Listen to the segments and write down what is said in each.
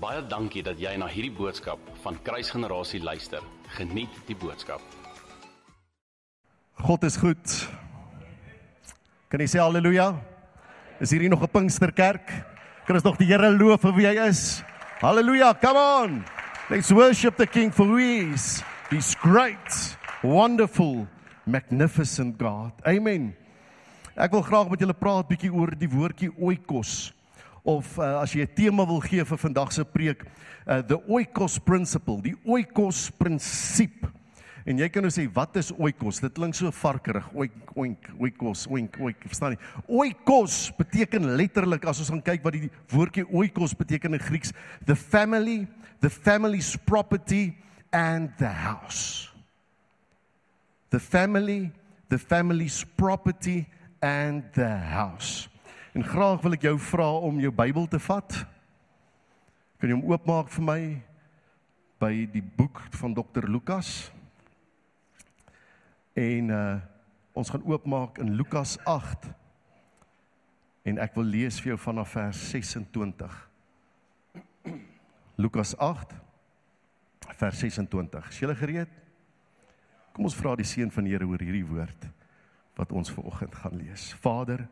Baie dankie dat jy na hierdie boodskap van Kruisgenerasie luister. Geniet die boodskap. God is goed. Kan jy sê haleluja? Is hier nog 'n Pinksterkerk? Kan ons nog die Here loof vir wie hy is? Haleluja, come on. Let's worship the King for who he is. He's great, wonderful, magnificent God. Amen. Ek wil graag met julle praat bietjie oor die woordjie oikos of uh, as jy 'n tema wil gee vir vandag se preek, uh, the oikos principle, die oikos prinsip. En jy kan nou sê wat is oikos? Dit klink so varkerig. Oik oink oikos oink oik, verstaan jy? Oikos beteken letterlik as ons gaan kyk wat die woordjie oikos beteken in Grieks, the family, the family's property and the house. The family, the family's property and the house. En graag wil ek jou vra om jou Bybel te vat. Kan jy hom oopmaak vir my by die boek van Dr Lukas? En uh ons gaan oopmaak in Lukas 8. En ek wil lees vir jou vanaf vers 26. Lukas 8 vers 26. Is jy gereed? Kom ons vra die seën van die Here oor hierdie woord wat ons vanoggend gaan lees. Vader,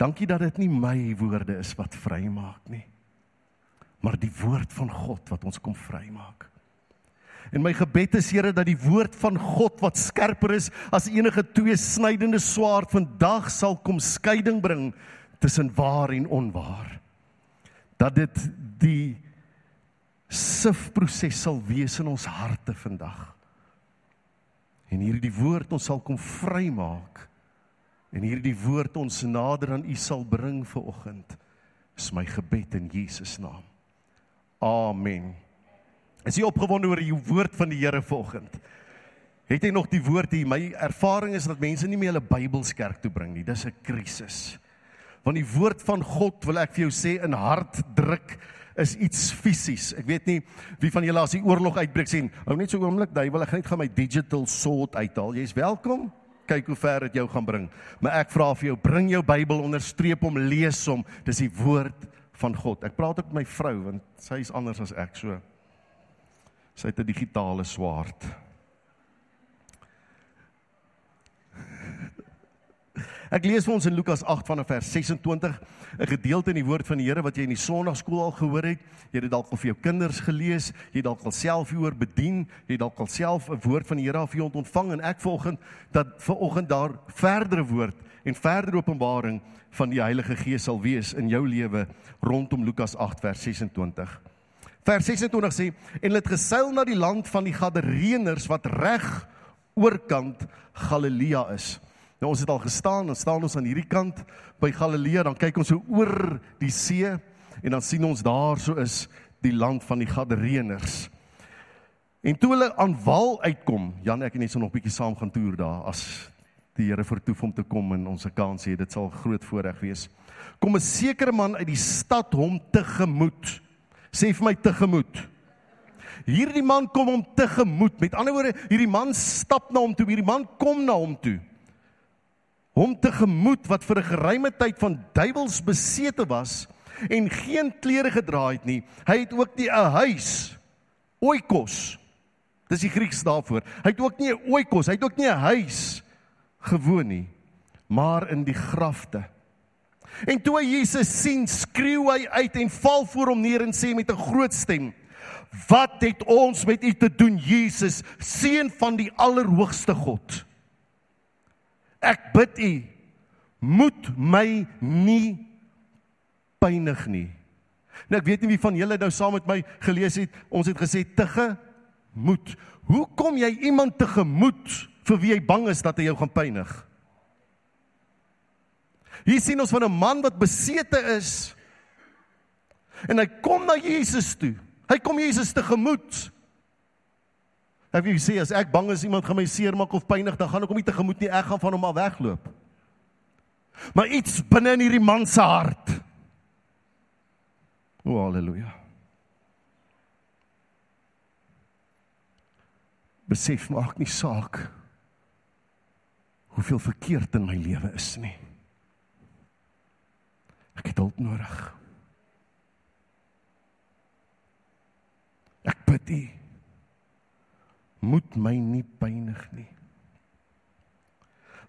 dankie dat dit nie my woorde is wat vrymaak nie, maar die woord van God wat ons kom vrymaak. En my gebed is Here dat die woord van God wat skerper is as enige twee snydende swaard vandag sal kom skeiding bring tussen waar en onwaar. Dat dit die sifproses sal wees in ons harte vandag. En hierdie woord ons sal kom vrymaak. En hierdie woord ons nader aan U sal bring vir oggend. Is my gebed in Jesus naam. Amen. Is jy opgewonde oor die woord van die Here vanoggend? Het jy nog die woord hier? My ervaring is dat mense nie meer hulle Bybels kerk toe bring nie. Dis 'n krisis. Want die woord van God wil ek vir jou sê in hart druk is iets fisies. Ek weet nie wie van julle as die oorlog uitbreek sien, hou net so oomblik, duiwel, ek gaan net gaan my digital sword uithaal. Jy's welkom. Kyk hoe ver dit jou gaan bring. Maar ek vra vir jou, bring jou Bybel onderstreep hom, lees hom. Dis die woord van God. Ek praat ook met my vrou want sy is anders as ek so. Sy het 'n digitale swaard. Ek lees vir ons in Lukas 8 vanaf vers 26 'n gedeelte in die woord van die Here wat jy in die Sondagskool al gehoor het. Jy het dit dalk al vir jou kinders gelees, jy het dalk al self hieroor bedien, jy het dalk al self 'n woord van die Here af hier ontvang en ek vanoggend dat vanoggend daar verdere woord en verdere openbaring van die Heilige Gees sal wees in jou lewe rondom Lukas 8 vers 26. Vers 26 sê en hulle het geseil na die land van die Gadareeners wat reg oorkant Galilea is. Nou ons het al gestaan, dan staan ons aan hierdie kant by Galilea, dan kyk ons so oor die see en dan sien ons daar so is die land van die Gadareeners. En toe hulle aan wal uitkom, Jan ek en net so nog bietjie saam gaan toer daar as die Here vertoef om te kom en ons 'n kans hê, dit sal groot voorreg wees. Kom 'n sekere man uit die stad hom tegemoet. Sê vir my tegemoet. Hierdie man kom hom tegemoet. Met ander woorde, hierdie man stap na hom toe, hierdie man kom na hom toe hom tegemoet wat vir 'n geruime tyd van duiwels besete was en geen klere gedra het nie. Hy het ook nie 'n huis oikos. Dis die Grieks daarvoor. Hy het ook nie 'n oikos, hy het ook nie 'n huis gewoon nie, maar in die grafte. En toe hy Jesus sien, skreeu hy uit en val voor hom neer en sê met 'n groot stem: "Wat het ons met u te doen, Jesus, seun van die Allerhoogste God?" Ek bid u moet my nie pynig nie. Nou ek weet nie wie van julle nou saam met my gelees het. Ons het gesê tige moed. Hoe kom jy iemand tegemoet vir wie jy bang is dat hy jou gaan pynig? Hier sien ons van 'n man wat besete is en hy kom na Jesus toe. Hy kom Jesus tegemoet. Ek wil sê as ek bang is iemand gaan my seermaak of pynig, dan gaan ek hom nie tegemoet nie, ek gaan van hom af wegloop. Maar iets binne in hierdie man se hart. O, haleluja. Besef maak nie saak hoeveel verkeerd in my lewe is nie. Ek het hulp nodig. Ek bid U moet my nie pynig nie.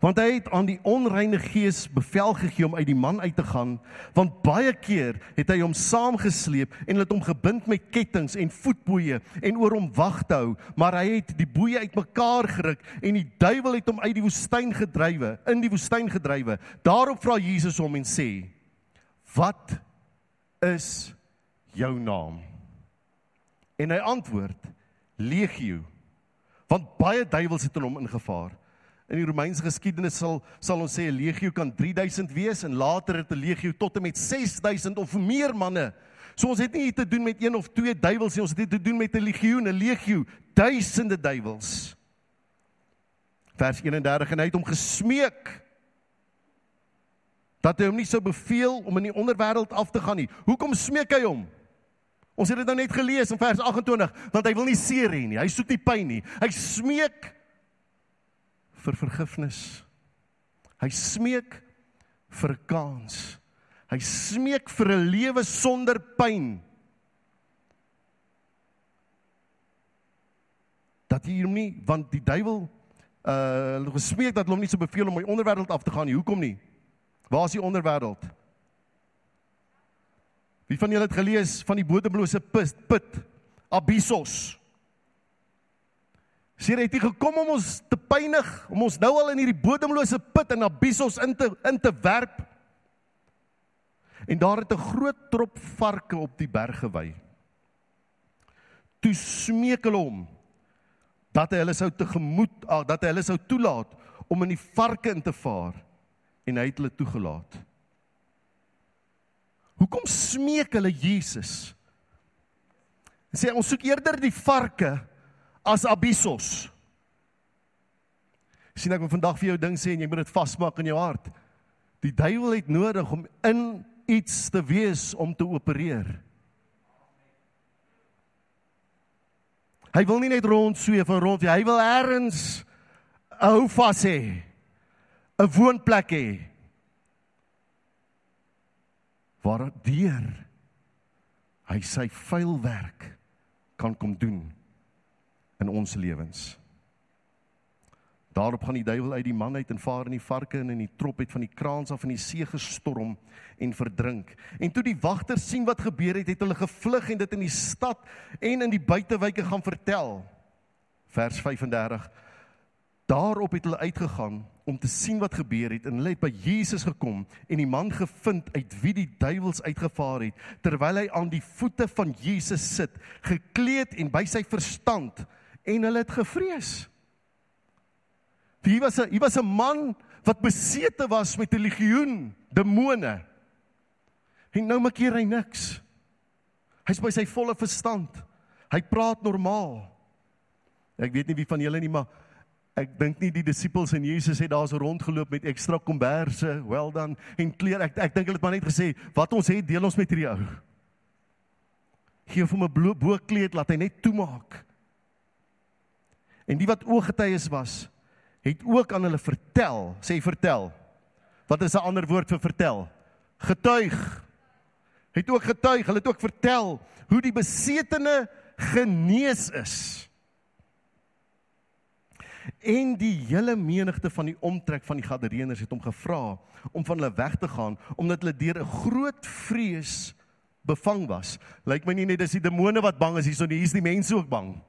Want hy het aan die onreine gees bevel gegee om uit die man uit te gaan, want baie keer het hy hom saamgesleep en het hom gebind met kettinge en voetboeie en oor hom wag te hou, maar hy het die boeie uitmekaar geruk en die duiwel het hom uit die woestyn gedrywe, in die woestyn gedrywe. Daarop vra Jesus hom en sê: "Wat is jou naam?" En hy antwoord: Legio want baie duiwels het in hom ingevaar. In die Romeinse geskiedenis sal sal ons sê 'n legio kan 3000 wees en later het 'n legio tot en met 6000 of meer manne. So ons het nie hier te doen met een of twee duiwels nie, ons het hier te doen met 'n legioen, 'n legio, duisende duiwels. Vers 31 en hy het hom gesmeek dat hy hom nie sou beveel om in die onderwêreld af te gaan nie. Hoekom smeek hy hom? Ons het dit nou net gelees in vers 28, want hy wil nie seer hê nie. Hy soek nie pyn nie. Hy smeek vir vergifnis. Hy smeek vir 'n kans. Hy smeek vir 'n lewe sonder pyn. Dat hier nie, want die duiwel uh gesmeek dat hom nie so beveel om my onderwêreld af te gaan nie. Hoekom nie? Waar is die onderwêreld? Wie van julle het gelees van die bodemlose put, put Abyssos? Sê hy het hier gekom om ons te pynig, om ons nou al in hierdie bodemlose put in Abyssos in te in te werp. En daar het 'n groot trop varke op die berg gewy. Toe smeek hulle hom dat hy hulle sou tegemoet, ag dat hy hulle sou toelaat om in die varke in te vaar en hy het hulle toegelaat. Hoekom smeek hulle Jesus? Sê ons soek eerder die varke as abyssos. Sien ek wil vandag vir jou ding sê en jy moet dit vasmaak in jou hart. Die duiwel het nodig om in iets te wees om te opereer. Hy wil nie net rond sweef en rond, hy wil eers 'n hou vas hê. 'n woonplek hê waardeur hy sy vuil werk kan kom doen in ons lewens. Daarop gaan die duiwel uit die man uit en vaar in die varke en in die trop het van die kraans af in die see gestorm en verdrink. En toe die wagters sien wat gebeur het, het hulle gevlug en dit in die stad en in die buitewyke gaan vertel. Vers 35 Daarop het hulle uitgegaan om te sien wat gebeur het en hulle het by Jesus gekom en die man gevind uit wie die duiwels uitgevaar het terwyl hy aan die voete van Jesus sit, gekleed en by sy verstand en hulle het gevrees. Hier was 'n hier was 'n man wat besete was met 'n legioen demone. En nou maak hy niks. Hy's by sy volle verstand. Hy praat normaal. Ek weet nie wie van julle nie, maar Ek dink nie die disippels en Jesus het daar so rondgeloop met ekstra komberse, well dan en klere. Ek ek dink hulle het maar net gesê, "Wat ons het, deel ons met hierdie ou." Gee hom 'n boekleed, laat hy net toemaak. En die wat ooggetuies was, het ook aan hulle vertel, sê vertel. Wat is 'n ander woord vir vertel? Getuig. Het ook getuig, hulle het ook vertel hoe die besetene genees is en die hele menigte van die omtrek van die Gadareëners het hom gevra om van hulle weg te gaan omdat hulle deur 'n groot vrees bevang was. Lyk my nie net dis die demone wat bang is hierso nie, hier's die mense ook bang.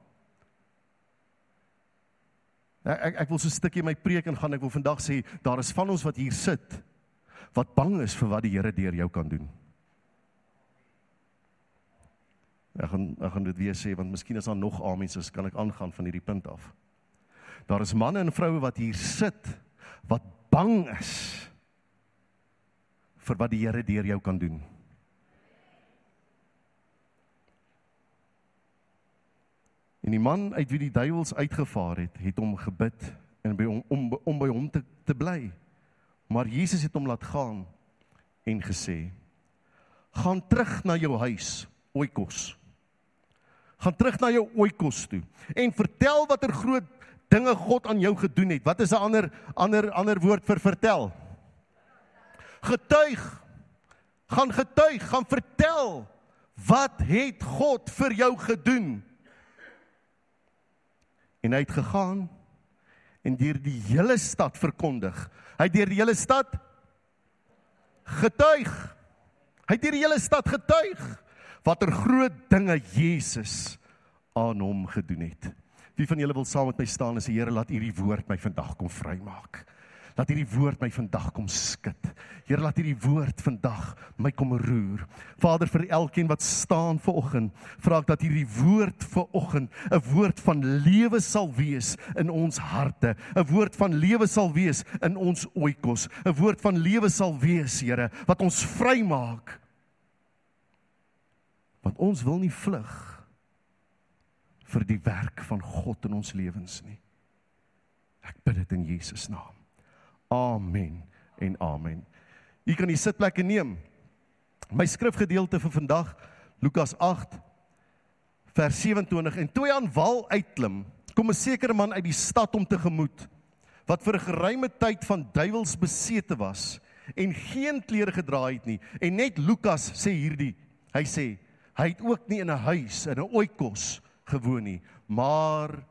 Ek ek, ek wil so 'n stukkie in my preek ingaan. Ek wil vandag sê daar is van ons wat hier sit wat bang is vir wat die Here deur jou kan doen. Ek gaan ek gaan dit weer sê want miskien is daar nog amens, so kan ek aangaan van hierdie punt af. Daar is manne en vroue wat hier sit wat bang is vir wat die Here deur jou kan doen. En die man uit wie die duiwels uitgevaar het, het hom gebid en by hom om, om by hom te, te bly. Maar Jesus het hom laat gaan en gesê: "Gaan terug na jou huis, oikos. Gaan terug na jou oikos toe en vertel watter groot dinge God aan jou gedoen het. Wat is 'n ander ander ander woord vir vertel? Getuig. Gaan getuig, gaan vertel wat het God vir jou gedoen En hy het gegaan en deur die hele stad verkondig. Hy het deur die hele stad getuig. Hy het deur die hele stad getuig watter groot dinge Jesus aan hom gedoen het. Wie van julle wil saam met my staan en sê Here, laat hierdie woord my vandag kom vrymaak. Laat hierdie woord my vandag kom skud. Here, laat hierdie woord vandag my kom roer. Vader, vir elkeen wat staan ver oggend, vra ek dat hierdie woord ver oggend 'n woord van lewe sal wees in ons harte, 'n woord van lewe sal wees in ons oikos, 'n woord van lewe sal wees, Here, wat ons vrymaak. Want ons wil nie vlug vir die werk van God in ons lewens nie. Ek bid dit in Jesus naam. Amen en amen. U kan die sitplekke neem. My skrifgedeelte vir vandag Lukas 8 vers 27 en toe hy aan wal uitklim, kom 'n sekere man uit die stad om te gemoed wat vir 'n geruime tyd van duiwels besete was en geen klere gedra het nie. En net Lukas sê hierdie, hy sê hy het ook nie in 'n huis in 'n oikos gewoon nie, maar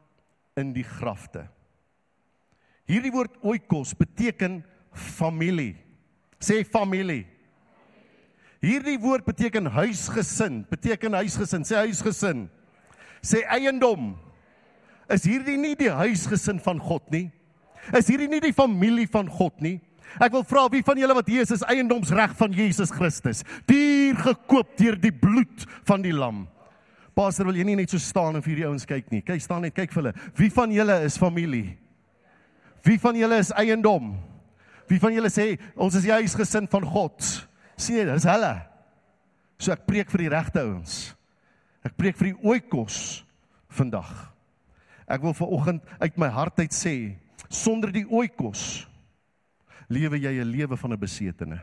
in die grafte. Hierdie woord oikos beteken familie. Sê familie. Hierdie woord beteken huisgesin, beteken huisgesin, sê huisgesin. Sê eiendom. Is hierdie nie die huisgesin van God nie? Is hierdie nie die familie van God nie? Ek wil vra wie van julle wat hier is is eiendomsreg van Jesus Christus, duur gekoop deur die bloed van die lam. Pastor, wil jy nie net so staan en vir hierdie ouens kyk nie? Kyk, staan net, kyk vir hulle. Wie van julle is familie? Wie van julle is eiendom? Wie van julle sê ons is die huisgesin van God? Sien jy, dis hulle. So ek preek vir die regte ouens. Ek preek vir die oikos vandag. Ek wil vanoggend uit my hart uit sê, sonder die oikos lewe jy 'n lewe van 'n besetene.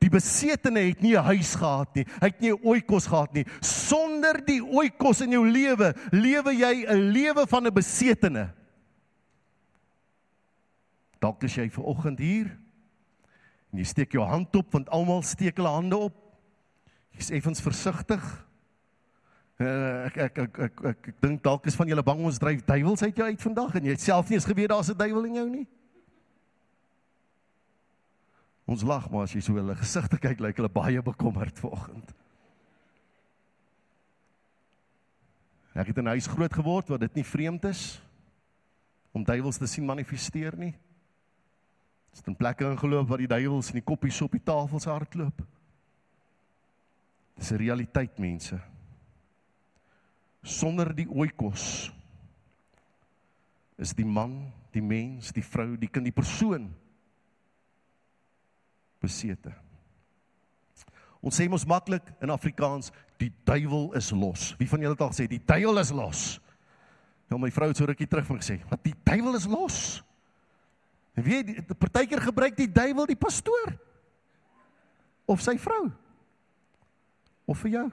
Die besetene het nie 'n huis gehad nie. Hy het nie 'n oikos gehad nie. Sonder die oikos in jou lewe, lewe jy 'n lewe van 'n besetene. Dalk is jy ver oggend hier en jy steek jou hand op want almal steek hulle hande op. Jy's effens versigtig. Uh, ek ek ek ek ek, ek dink dalk is van julle bang ons dryf duiwels uit jou uit vandag en jy het self nie eens geweet daar's 'n duiwel in jou nie. Ons lag maar as jy so hulle gesigte kyk, lyk hulle baie bekommerd vanoggend. Ek het in 'n huis groot geword waar dit nie vreemd is om duiwels te sien manifesteer nie. Dit is 'n plek ingeloop waar die duiwels in die koppies op die tafels hardloop. Dis 'n realiteit mense. Sonder die oikos is die man, die mens, die vrou, die kind, die persoon besete. Ons sê mos maklik in Afrikaans, die duiwel is los. Wie van julle het al gesê die duiwel is los? Nou my vrou het so rukkie terug van gesê, "Wat die duiwel is los?" En wie die partykeer gebruik die duiwel die pastoor of sy vrou of vir jou?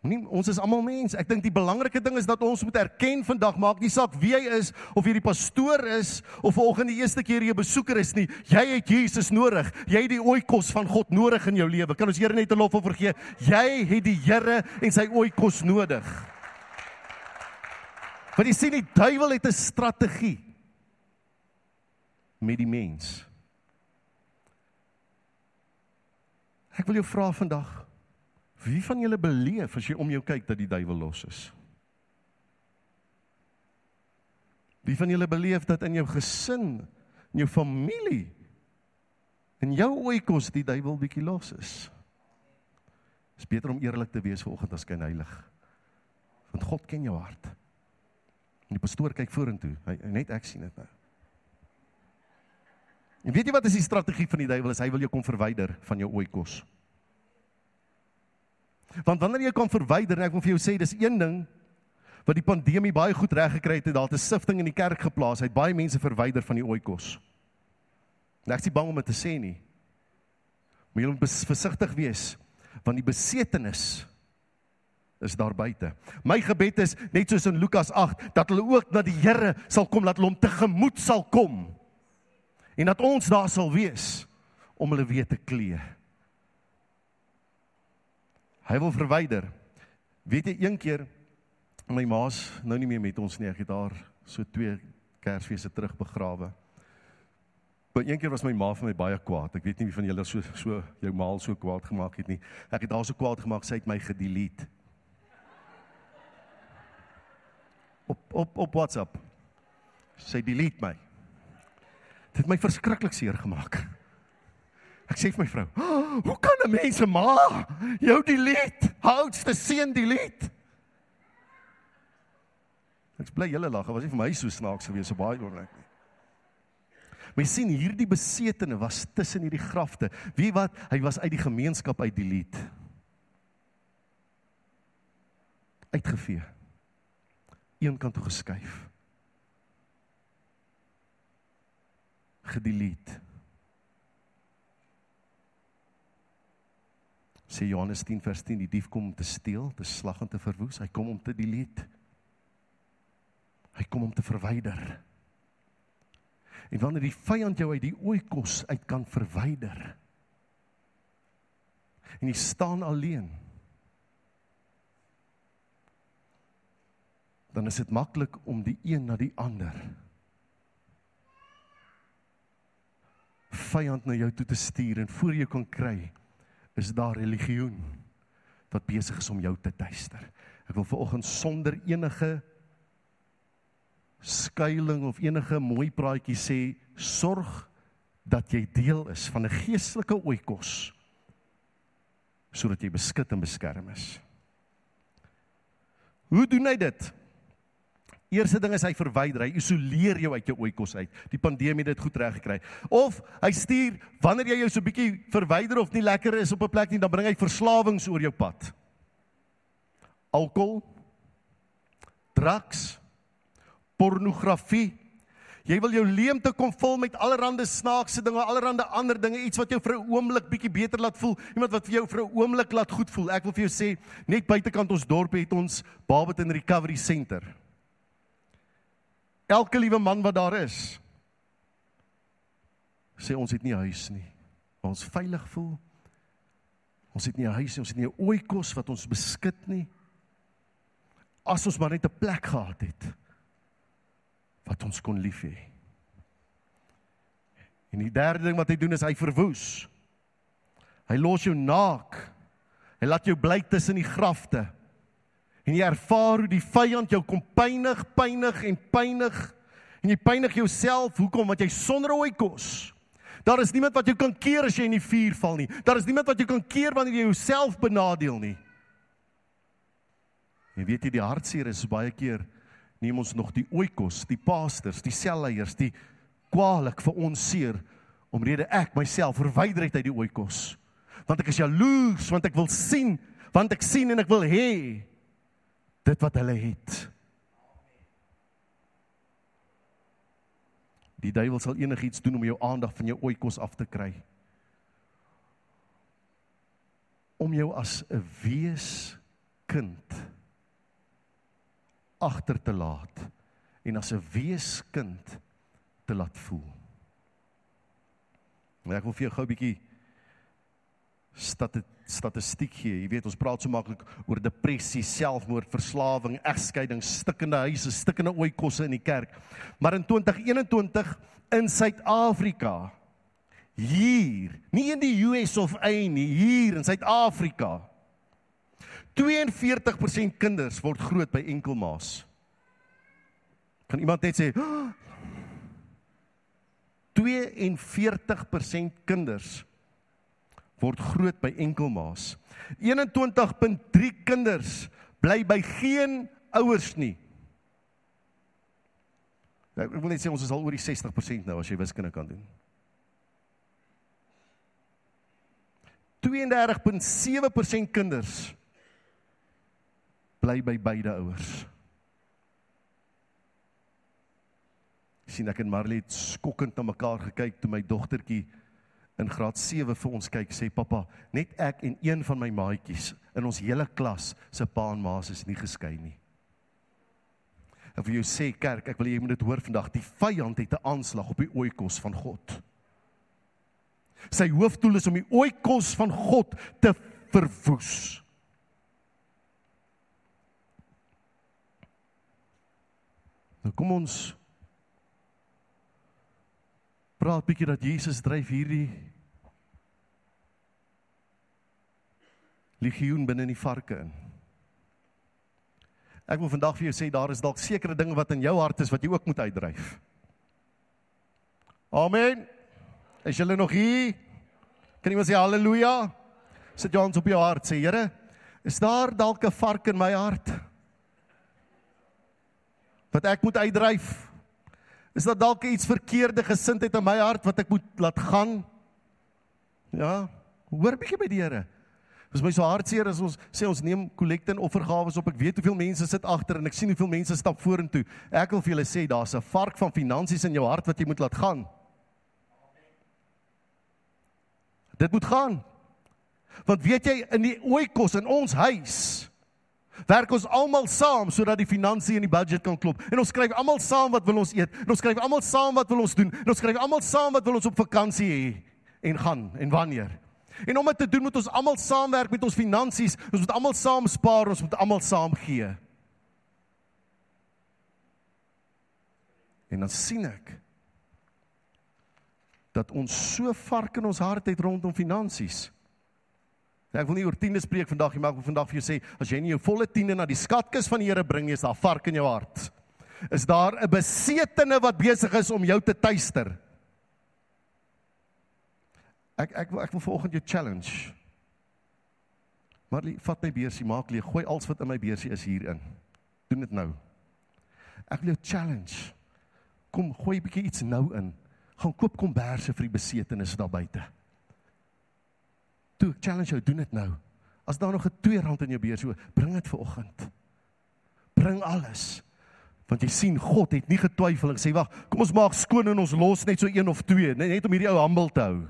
Nie, ons is almal mense. Ek dink die belangrike ding is dat ons moet erken vandag maak nie saak wie jy is of jy die pastoor is of vanoggend die eerste keer jy 'n besoeker is nie. Jy het Jesus nodig. Jy het die oikos van God nodig in jou lewe. Kan ons Here net 'n lof op vergee? Jy het die Here en sy oikos nodig. Want jy sien die duiwel het 'n strategie met die mens. Ek wil jou vra vandag Wie van julle beleef as jy om jou kyk dat die duiwel los is? Wie van julle beleef dat in jou gesin, in jou familie, in jou oikos die duiwel bietjie los is? Dit is beter om eerlik te wees vanoggend as skyn heilig. Want God ken jou hart. En die pastoor kyk vorentoe. Hy net ek sien dit nou. En weet jy wat is die strategie van die duiwel? Hy wil jou kom verwyder van jou oikos. Want wanneer jy kan verwyder en ek wil vir jou sê dis een ding wat die pandemie baie goed reg gekry het, daar het 'n sifting in die kerk geplaas. Hy het baie mense verwyder van die oikos. En ek is nie bang om dit te sê nie. Maar jy moet versigtig wees want die besetenis is daar buite. My gebed is net soos in Lukas 8 dat hulle ook na die Here sal kom, dat hulle hom tegemoet sal kom. En dat ons daar sal wees om hulle weer te kleë. Hy wil verwyder. Weet jy een keer my ma's nou nie meer met ons nie. Ek het haar so twee Kersfeeste terug begrawe. Maar een keer was my ma vir my baie kwaad. Ek weet nie wie van julle so so jou ma so kwaad gemaak het nie. Ek het haar so kwaad gemaak sy het my gedelete. Op op op WhatsApp. Sy delete my. Dit het my verskriklik seer gemaak. Ek sê vir my vrou, oh, "Hoe kan 'n mens se ma jou delete? Oudste seun delete?" Ek bly julle lag, was nie vir my so snaaks gewees so baie oomblik nie. Maar jy sien hierdie besetene was tussen hierdie grafte. Wie wat? Hy was uit die gemeenskap uit delete. Uitgevee. Een kant toe geskuif. Gedelete. Sê Johannes 10 vers 10 die dief kom om te steel, te slag en te verwoes. Hy kom om te delete. Hy kom om te verwyder. En wanneer die vyand jou uit die ooikos uit kan verwyder en jy staan alleen dan is dit maklik om die een na die ander vyand na jou toe te stuur en voor jy kan kry is daar religioen wat besig is om jou te tuister. Ek wil vanoggend sonder enige skuiling of enige mooi praatjie sê, sorg dat jy deel is van 'n geestelike oikos sodat jy beskik en beskerm is. Hoe doen hy dit? Eerste ding is hy verwyder, hy isoleer jou uit jou oikos uit. Die pandemie het dit goed reg gekry. Of hy stuur wanneer jy jou so bietjie verwyder of nie lekker is op 'n plek nie, dan bring hy verslawings oor jou pad. Alkohol, drugs, pornografie. Jy wil jou leemte kom vul met allerlei snaakse dinge, allerlei ander dinge, iets wat jou vir 'n oomblik bietjie beter laat voel, iemand wat vir jou vir 'n oomblik laat goed voel. Ek wil vir jou sê, net buitekant ons dorp het ons Barberton Recovery Center. Elke liewe man wat daar is sê ons het nie huis nie. Ons veilig voel. Ons het nie 'n huis nie, ons het nie 'n ooikos wat ons beskit nie. As ons maar net 'n plek gehad het wat ons kon lief hê. En die derde ding wat hy doen is hy verwoes. Hy los jou naak. Hy laat jou bly tussen die grafte en jy ervaar hoe die vyand jou kom pynig, pynig en pynig en jy pynig jouself hoekom want jy sonder ooit kos. Daar is niemand wat jou kan keer as jy in die vuur val nie. Daar is niemand wat jou kan keer wanneer jy jouself benadeel nie. Jy weet jy die hartseer is baie keer neem ons nog die oikos, die pastors, die selleiers, die kwaalik vir ons seer omrede ek myself verwyder uit die oikos. Want ek is jaloers, want ek wil sien, want ek sien en ek wil hê dit wat hulle het. Die duiwel sal enigiets doen om jou aandag van jou oikos af te kry. Om jou as 'n weeskind agter te laat en as 'n weeskind te laat voel. Ek wil vir jou gou 'n bietjie statistiek gee. Jy weet ons praat so maklik oor depressie, selfmoord, verslawing, egskeiding, stikkende huise, stikkende ooikosse in die kerk. Maar in 2021 in Suid-Afrika hier, nie in die US of A nie, hier in Suid-Afrika 42% kinders word groot by enkelmaas. Kan iemand net sê 42% kinders word groot by enkelmaas. 21.3 kinders bly by geen ouers nie. Ek wil net sê ons is al oor die 60% nou as jy wiskunde kan doen. 32.7% kinders bly by beide ouers. sien ek en Marley het skokkend na mekaar gekyk toe my dogtertjie in graad 7 vir ons kyk sê pappa, net ek en een van my maatjies in ons hele klas se pa en ma's is nie geskei nie. Ek wil jou sê kerk, ek wil jy moet dit hoor vandag. Die vyand het 'n aanslag op die oikos van God. Sy hoofdoel is om die oikos van God te verwoes. Nou kom ons praat bietjie dat Jesus dryf hierdie legioen binne in die varke in. Ek wil vandag vir jou sê daar is dalk sekere dinge wat in jou hart is wat jy ook moet uitdryf. Amen. Is julle nog hier? Kan iemand sê haleluja? Sit jou hand op jou hart sê Here, is daar dalk 'n vark in my hart wat ek moet uitdryf? Is daar dalk iets verkeerde gesindheid in my hart wat ek moet laat gaan? Ja, hoor bietjie by die Here. Dis my so hartseer as ons sê ons neem kollekte en offergawe op. Ek weet hoeveel mense sit agter en ek sien hoeveel mense stap vorentoe. Ek wil vir julle sê daar's 'n vark van finansies in jou hart wat jy moet laat gaan. Dit moet gaan. Want weet jy in die ooikos in ons huis werk ons almal saam sodat die finansies en die budget kan klop. En ons skryf almal saam wat wil ons eet. En ons skryf almal saam wat wil ons doen. En ons skryf almal saam wat wil ons op vakansie hê en gaan en wanneer. En om dit te doen moet ons almal saamwerk met ons finansies. Ons moet almal saam spaar, ons moet almal saam gee. En dan sien ek dat ons so vark in ons hart het rondom finansies. Ek wil nie oor tiende spreek vandag nie, maar ek wil vandag vir jou sê, as jy nie jou volle tiende na die skatkis van die Here bring nie, is daar vark in jou hart. Is daar 'n besetene wat besig is om jou te tuister? Ek ek wil ek wil vanoggend jou challenge. Marlie, vat my beursie, maak leeg, gooi alles wat in my beursie is hierin. Doen dit nou. Ek wil jou challenge. Kom, gooi 'n bietjie iets nou in. Gaan koop komberse vir die besetenis daar buite. Toe, challenge jou, doen dit nou. As daar nog 'n 2 rand in jou beursie, bring dit vanoggend. Bring alles. Want jy sien God het nie getwyfel en sê wag, kom ons maak skoon en ons los net so een of twee, net om hierdie ou humble te hou.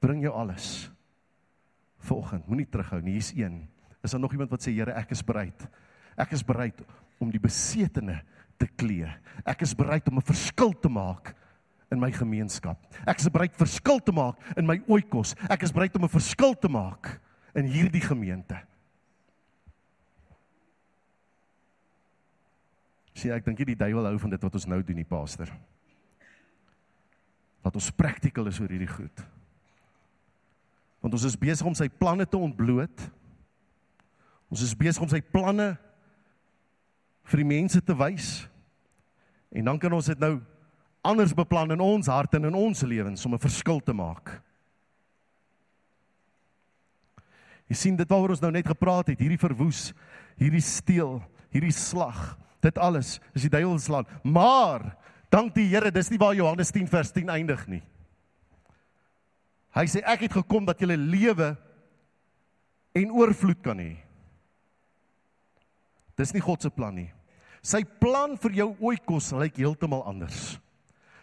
Bring jou alles. Vanoggend, moenie terughou nie. Hier's een. Is daar nog iemand wat sê Here, ek is bereid. Ek is bereid om die besetene te klee. Ek is bereid om 'n verskil te maak in my gemeenskap. Ek is bereid verskil te maak in my oikos. Ek is bereid om 'n verskil te maak in hierdie gemeente. Sien, ek dink die duiwel hou van dit wat ons nou doen, die pastor. Wat ons praktikal is oor hierdie goed. Want ons is besig om sy planne te ontbloot. Ons is besig om sy planne vir die mense te wys. En dan kan ons dit nou anders beplan in ons harte en in ons lewens om 'n verskil te maak. Jy sien dit waaroor ons nou net gepraat het, hierdie verwoes, hierdie steel, hierdie slag, dit alles is die duiwel se land. Maar dank die Here, dis nie waar Johannes 10 vers 10 eindig nie. Hy sê ek het gekom dat julle lewe en oorvloed kan hê. Dis nie God se plan nie. Sy plan vir jou oikos lyk heeltemal anders.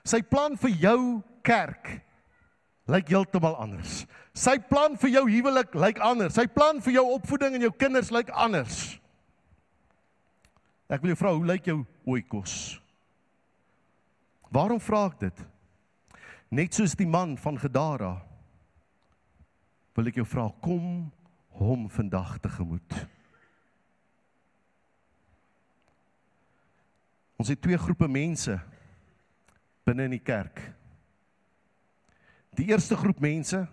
Sy plan vir jou kerk lyk heeltemal anders. Sy plan vir jou huwelik lyk anders. Sy plan vir jou opvoeding en jou kinders lyk anders. Ek wil jou vra, hoe lyk jou oikos? Waarom vra ek dit? Net soos die man van Gadara wil ek jou vra kom hom vandag tegemoet. Ons het twee groepe mense binne in die kerk. Die eerste groep mense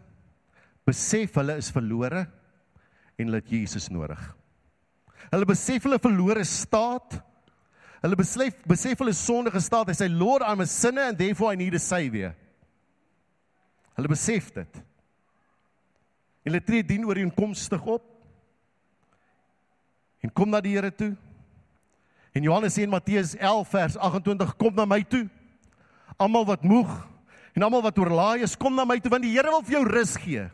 besef hulle is verlore en hulle het Jesus nodig. Hulle besef hulle verlore staat. Hulle besef besef hulle sondige staat. Hy sê Lord I'm a sinner and therefore I need a savior. Hulle besef dit. En hulle tree dien ooreenkomstig op. En kom na die Here toe. En Johannes sê in Matteus 11 vers 28 kom na my toe. Almal wat moeg en almal wat oorlaai is, kom na my toe want die Here wil vir jou rus gee.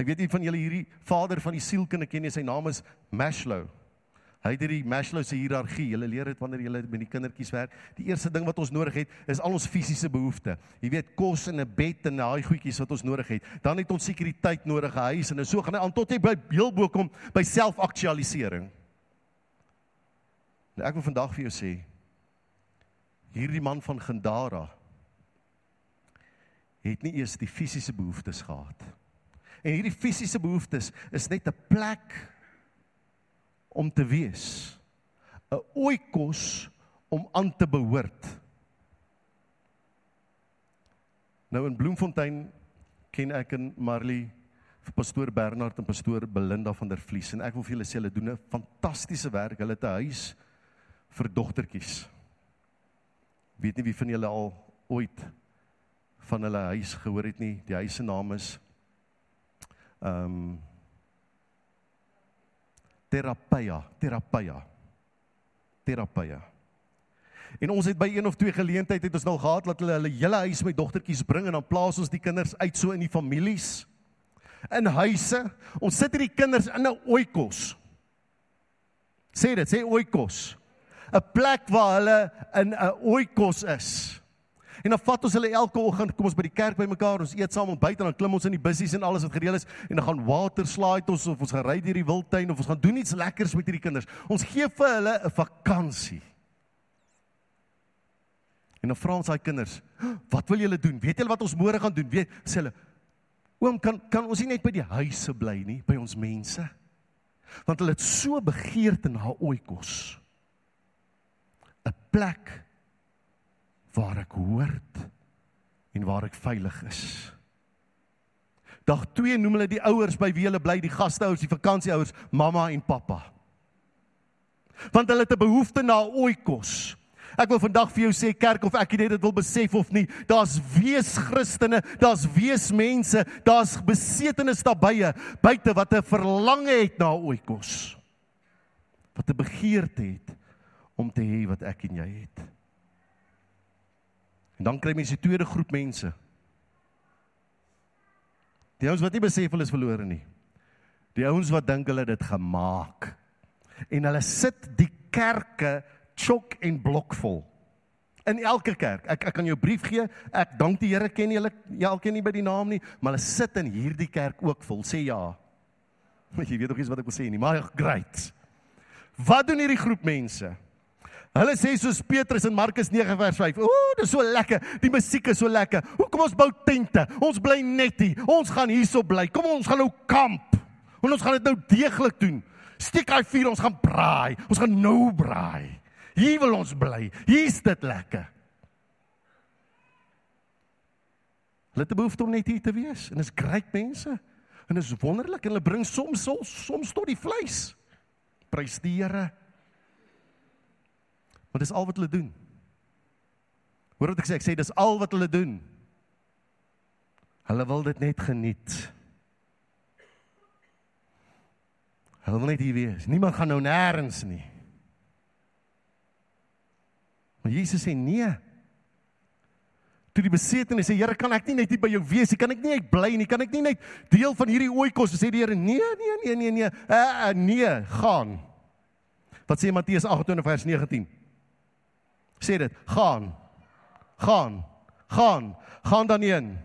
Ek weet nie van julle hierdie vader van die sielkunde ken nie, sy naam is Maslow. Hy het hierdie Maslow se hiërargie. Jy leer dit wanneer jy met die kindertjies werk. Die eerste ding wat ons nodig het, is al ons fisiese behoeftes. Jy weet, kos en 'n bed en daai goedjies wat ons nodig het. Dan het ons sekuriteit nodig, 'n huis en so gaan hy aan tot hy by heel bo kom by selfaktualisering. Nou ek wil vandag vir jou sê, hierdie man van Gendara het nie eers die fisiese behoeftes gehad. En hierdie fisiese behoeftes is net 'n plek om te wees. 'n oikos om aan te behoort. Nou in Bloemfontein ken ek en Marley vir pastoor Bernard en pastoor Belinda van der Vlies en ek wil vir julle sê hulle doen 'n fantastiese werk. Hulle het 'n huis vir dogtertjies. Weet nie wie van julle al ooit van hulle huis gehoor het nie. Die huis se naam is ehm um, Terapia, Terapia. Terapia. En ons het by een of twee geleenthede het ons nou gehad dat hulle hulle hele huis met dogtertjies bring en dan plaas ons die kinders uit so in die families in huise. Ons sit hierdie kinders in 'n oikos. Sê dit, sê oikos. 'n Plek waar hulle in 'n oikos is. En dan vat ons hulle elke oggend, kom ons by die kerk bymekaar, ons eet saam en dan klim ons in die bussies en alles wat gereël is en dan gaan water slide ons of ons gaan ry deur die wildtuin of ons gaan doen iets lekkers met hierdie kinders. Ons gee vir hulle 'n vakansie. En dan vra ons daai kinders, "Wat wil julle doen? Weet julle wat ons môre gaan doen?" Weet sê hulle, "Oom, kan kan ons nie net by die huise bly nie, by ons mense?" Want hulle het so begeerte na oikos. Plek waar ek hoort en waar ek veilig is. Dag 2 noem hulle die ouers by wie hulle bly, die gasteouers, die vakansieouers, mamma en pappa. Want hulle het 'n behoefte na oikos. Ek wil vandag vir jou sê kerk of ek dit wil besef of nie, daar's wees Christene, daar's wees mense, daar's besetenes daarbye buite wat 'n verlange het na oikos. Wat 'n begeerte het om te hê wat ek en jy het. En dan kry mens die tweede groep mense. Die ouens wat nie besef hulle is verlore nie. Die ouens wat dink hulle dit gemaak. En hulle sit die kerke chok en blokvol. In elke kerk. Ek ek kan jou brief gee. Ek dank die Here ken julle ja, elkeen nie by die naam nie, maar hulle sit in hierdie kerk ook vol. Sê ja. Jy weet nog iets wat ek wil sê nie, maar great. Wat doen hierdie groep mense? Hulle sê soos Petrus in Markus 9 vers 5. Ooh, dis so lekker. Die musiek is so lekker. Hoekom ons bou tente? Ons bly net hier. Ons gaan hierso bly. Kom ons gaan nou kamp. En ons gaan dit nou deeglik doen. Steek hy vuur, ons gaan braai. Ons gaan nou braai. Hier wil ons bly. Hier's dit lekker. Hulle het behoefte om net hier te wees en is great mense. En is wonderlik en hulle bring soms soms, soms tot die vleis. Prys die Here. Want dis al wat hulle doen. Hoor wat ek sê, ek sê dis al wat hulle doen. Hulle wil dit net geniet. Hulle wil net hier wees. Niemand gaan nou nêrens nie. Maar Jesus sê nee. Toe die besetene sê Here, kan ek nie net hier by jou wees nie? Kan ek nie net bly nie? Kan ek nie net deel van hierdie ooikos sê die Here? Nee, nee, nee, nee, nee. Uh, uh, nee, gaan. Wat sê Matteus 28 vers 19? Sê dit, gaan. Gaan. Gaan. Gaan dan heen.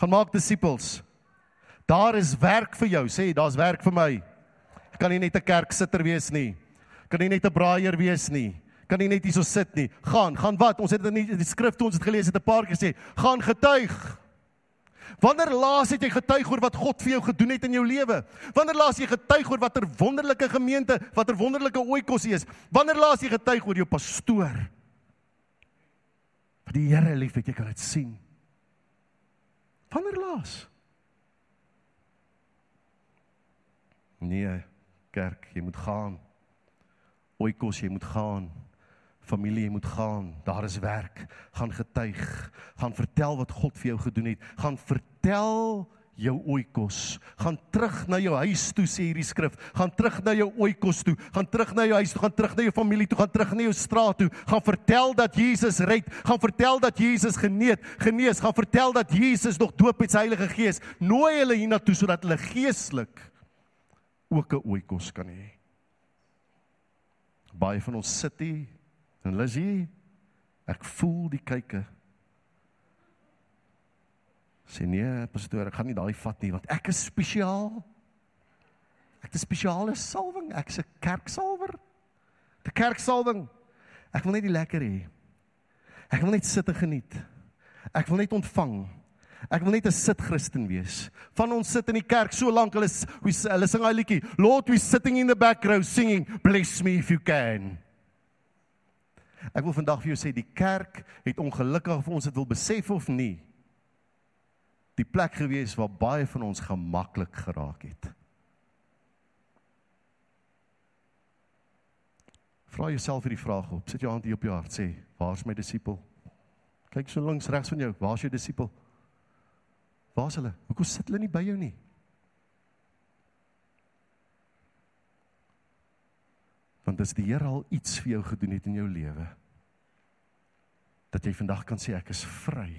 Gaan maak disippels. Daar is werk vir jou, sê daar's werk vir my. Ek kan nie net 'n kerksitter wees nie. Kan nie net 'n braaier wees nie. Kan nie net hierso sit nie. Gaan, gaan wat? Ons het in die skrif toe ons het gelees het 'n paar keer sê, gaan getuig. Wanneer laas het jy getuig oor wat God vir jou gedoen het in jou lewe? Wanneer laas jy getuig oor watter wonderlike gemeente, watter wonderlike oikos jy is? Wanneer laas jy getuig oor jou pastoor? Wat die Here liefhet, jy kan dit sien. Wanneer laas? Nee, kerk, jy moet gaan. Oikos, jy moet gaan. Familie, jy moet gaan. Daar is werk. Gaan getuig. Gaan vertel wat God vir jou gedoen het. Gaan vertel jou oikos. Gaan terug na jou huis toe sê hierdie skrif. Gaan terug na jou oikos toe. Gaan terug na jou huis toe, gaan terug na jou familie toe, gaan terug na jou straat toe. Gaan vertel dat Jesus red. Gaan vertel dat Jesus genees, genees. Gaan vertel dat Jesus nog doop met sy Heilige Gees. Nooi hulle hiernatoe sodat hulle geestelik ook 'n oikos kan hê. Baie van ons sit hier en Lizzie, ek voel die kyke sê nee, pastoor, ek gaan nie daai vat nie want ek is spesiaal. Ek het 'n spesiale salwing, ek's 'n kerksalwer. 'n Kerksalwing. Ek wil net die lekker hê. Ek wil net sit en geniet. Ek wil net ontvang. Ek wil net 'n sit Christen wees. Van ons sit in die kerk so lank, hulle hulle sing daai liedjie, Lord we sitting in the back row singing, bless me if you can. Ek wil vandag vir jou sê die kerk het ongelukkig of ons dit wil besef of nie, die plek gewees waar baie van ons gemaklik geraak het. Vra jouself hierdie vraag op. Sit jou hand hier op jou hart sê, waar's my disipel? Kyk so links regs van jou, waar's jou disipel? Waar's hulle? Hoekom sit hulle nie by jou nie? Want as die Here al iets vir jou gedoen het in jou lewe, dat jy vandag kan sê ek is vry,